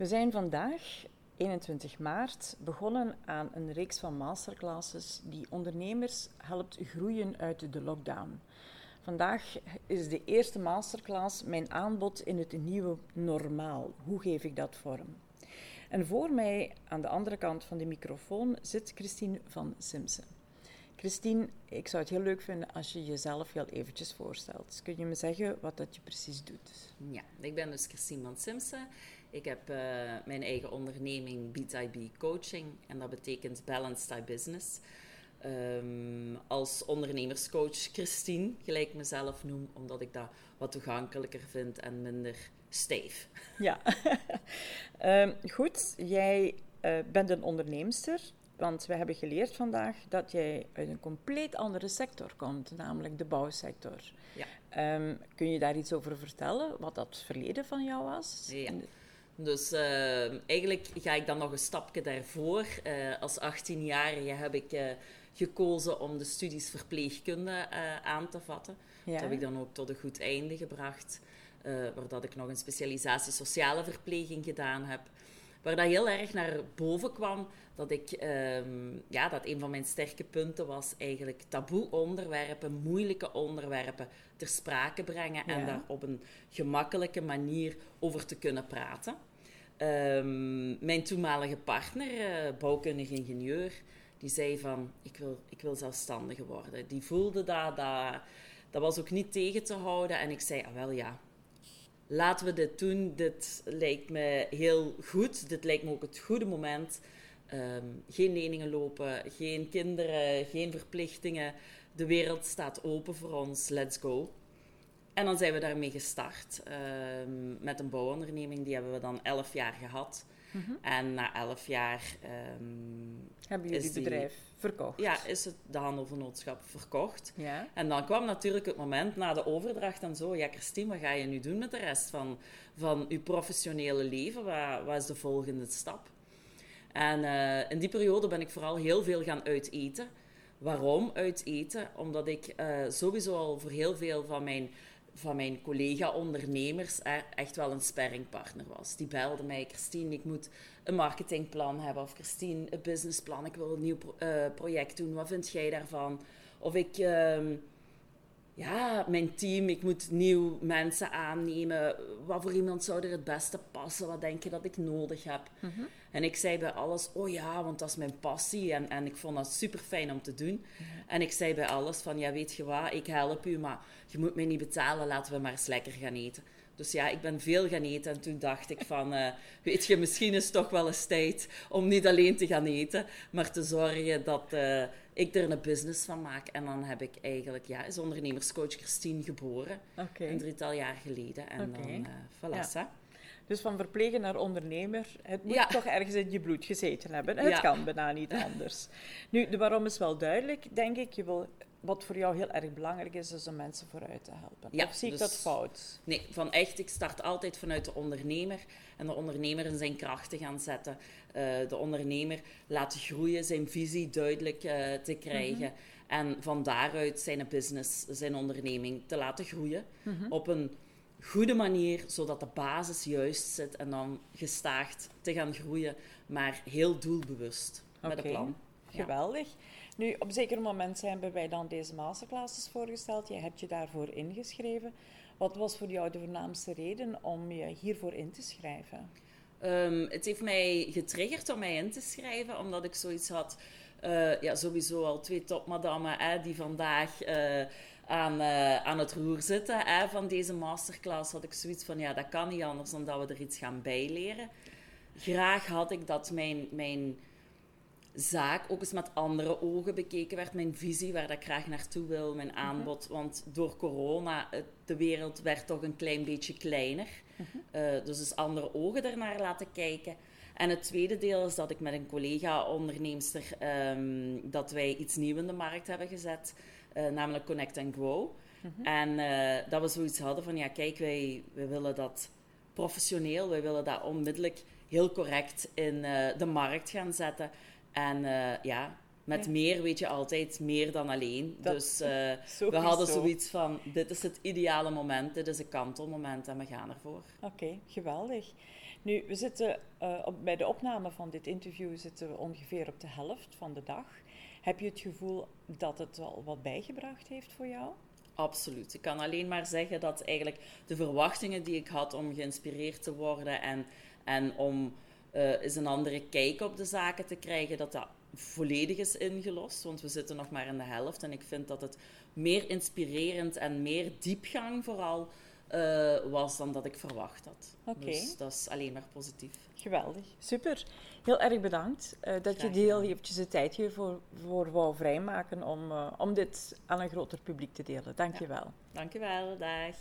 We zijn vandaag, 21 maart, begonnen aan een reeks van masterclasses die ondernemers helpt groeien uit de lockdown. Vandaag is de eerste masterclass mijn aanbod in het nieuwe normaal. Hoe geef ik dat vorm? En voor mij aan de andere kant van de microfoon zit Christine van Simpson. Christine, ik zou het heel leuk vinden als je jezelf heel eventjes voorstelt. Kun je me zeggen wat dat je precies doet? Ja, ik ben dus Christine van Simpson. Ik heb uh, mijn eigen onderneming BTIB Coaching en dat betekent Balanced Type Business. Um, als ondernemerscoach Christine, gelijk mezelf noem, omdat ik dat wat toegankelijker vind en minder stijf. Ja, um, goed. Jij uh, bent een onderneemster, want we hebben geleerd vandaag dat jij uit een compleet andere sector komt, namelijk de bouwsector. Ja. Um, kun je daar iets over vertellen, wat dat verleden van jou was? Ja. Dus uh, eigenlijk ga ik dan nog een stapje daarvoor. Uh, als 18-jarige heb ik uh, gekozen om de studies verpleegkunde aan te vatten. Ja. Dat heb ik dan ook tot een goed einde gebracht. waar dat ik nog een specialisatie sociale verpleging gedaan heb. Waar dat heel erg naar boven kwam dat ik, ehm, ja, dat een van mijn sterke punten was eigenlijk taboe onderwerpen, moeilijke onderwerpen ter sprake brengen ja. en daar op een gemakkelijke manier over te kunnen praten. Um, mijn toenmalige partner, uh, bouwkundig ingenieur, die zei van, ik wil, ik wil zelfstandige worden. Die voelde dat, dat, dat was ook niet tegen te houden. En ik zei, ah wel ja, laten we dit doen. Dit lijkt me heel goed. Dit lijkt me ook het goede moment. Um, geen leningen lopen, geen kinderen, geen verplichtingen. De wereld staat open voor ons. Let's go. En dan zijn we daarmee gestart um, met een bouwonderneming. Die hebben we dan elf jaar gehad. Mm -hmm. En na elf jaar... Um, hebben jullie het bedrijf verkocht? Ja, is het de handelvernootschap verkocht. Ja. En dan kwam natuurlijk het moment na de overdracht en zo... Ja, Christine, wat ga je nu doen met de rest van, van je professionele leven? Wat, wat is de volgende stap? En uh, in die periode ben ik vooral heel veel gaan uiteten. Waarom uiteten? Omdat ik uh, sowieso al voor heel veel van mijn van mijn collega-ondernemers echt wel een sparringpartner was. Die belde mij, Christine, ik moet een marketingplan hebben. Of Christine, een businessplan, ik wil een nieuw uh, project doen. Wat vind jij daarvan? Of ik, uh, ja, mijn team, ik moet nieuw mensen aannemen. Wat voor iemand zou er het beste passen? Wat denk je dat ik nodig heb? Mm -hmm. En ik zei bij alles, oh ja, want dat is mijn passie. En, en ik vond dat super fijn om te doen. Mm -hmm. En ik zei bij alles van, ja, weet je wat, ik help u, maar je moet mij niet betalen, laten we maar eens lekker gaan eten. Dus ja, ik ben veel gaan eten en toen dacht ik van, uh, weet je, misschien is het toch wel eens tijd om niet alleen te gaan eten, maar te zorgen dat uh, ik er een business van maak. En dan heb ik eigenlijk, ja, is ondernemerscoach Christine geboren, okay. een drietal jaar geleden. En okay. dan, uh, voilà, ja. Dus van verpleger naar ondernemer, het moet ja. toch ergens in je bloed gezeten hebben. Het ja. kan bijna niet anders. Nu, de waarom is wel duidelijk, denk ik. Je wil wat voor jou heel erg belangrijk is, is om mensen vooruit te helpen. Ja, of zie ik dus, dat fout? Nee, van echt, ik start altijd vanuit de ondernemer. En de ondernemer in zijn krachten gaan zetten. Uh, de ondernemer laten groeien, zijn visie duidelijk uh, te krijgen. Mm -hmm. En van daaruit zijn business, zijn onderneming te laten groeien. Mm -hmm. Op een goede manier, zodat de basis juist zit. En dan gestaagd te gaan groeien, maar heel doelbewust okay. met een plan. Geweldig. Nu, op een zeker moment hebben wij dan deze masterclasses voorgesteld. Je hebt je daarvoor ingeschreven. Wat was voor jou de voornaamste reden om je hiervoor in te schrijven? Um, het heeft mij getriggerd om mij in te schrijven, omdat ik zoiets had... Uh, ja, sowieso al twee topmadammen hè, die vandaag uh, aan, uh, aan het roer zitten hè, van deze masterclass. Had ik zoiets van, ja, dat kan niet anders dan dat we er iets gaan bijleren. Graag had ik dat mijn... mijn zaak ook eens met andere ogen bekeken werd. Mijn visie, waar ik graag naartoe wil, mijn aanbod. Want door corona, de wereld werd toch een klein beetje kleiner. Uh, dus dus andere ogen ernaar laten kijken. En het tweede deel is dat ik met een collega-onderneemster... Um, dat wij iets nieuws in de markt hebben gezet. Uh, namelijk Connect and Grow. En uh, dat we zoiets hadden van... Ja, kijk, wij, wij willen dat professioneel. Wij willen dat onmiddellijk heel correct in de markt gaan zetten... En uh, ja, met meer weet je altijd meer dan alleen. dus uh, we hadden zoiets van, dit is het ideale moment, dit is een kantelmoment en we gaan ervoor. Oké, geweldig. Nu, we zitten uh, op, bij de opname van dit interview zitten we ongeveer op de helft van de dag. Heb je het gevoel dat het al wat bijgebracht heeft voor jou? Absoluut. Ik kan alleen maar zeggen dat eigenlijk de verwachtingen die ik had om geïnspireerd te worden en, en om uh, eens een andere kijk op de zaken te krijgen, dat dat volledig is ingelost. Want we zitten nog maar in de helft. En ik vind dat het meer inspirerend en meer diepgang vooral uh, was dan dat ik verwacht had. Okay. Dus dat is alleen maar positief. Geweldig, super. Heel erg bedankt uh, dat je heel eventjes de tijd hier voor, wou vrijmaken om, om dit aan een groter publiek te delen. Dank je wel. Dank je wel, dag.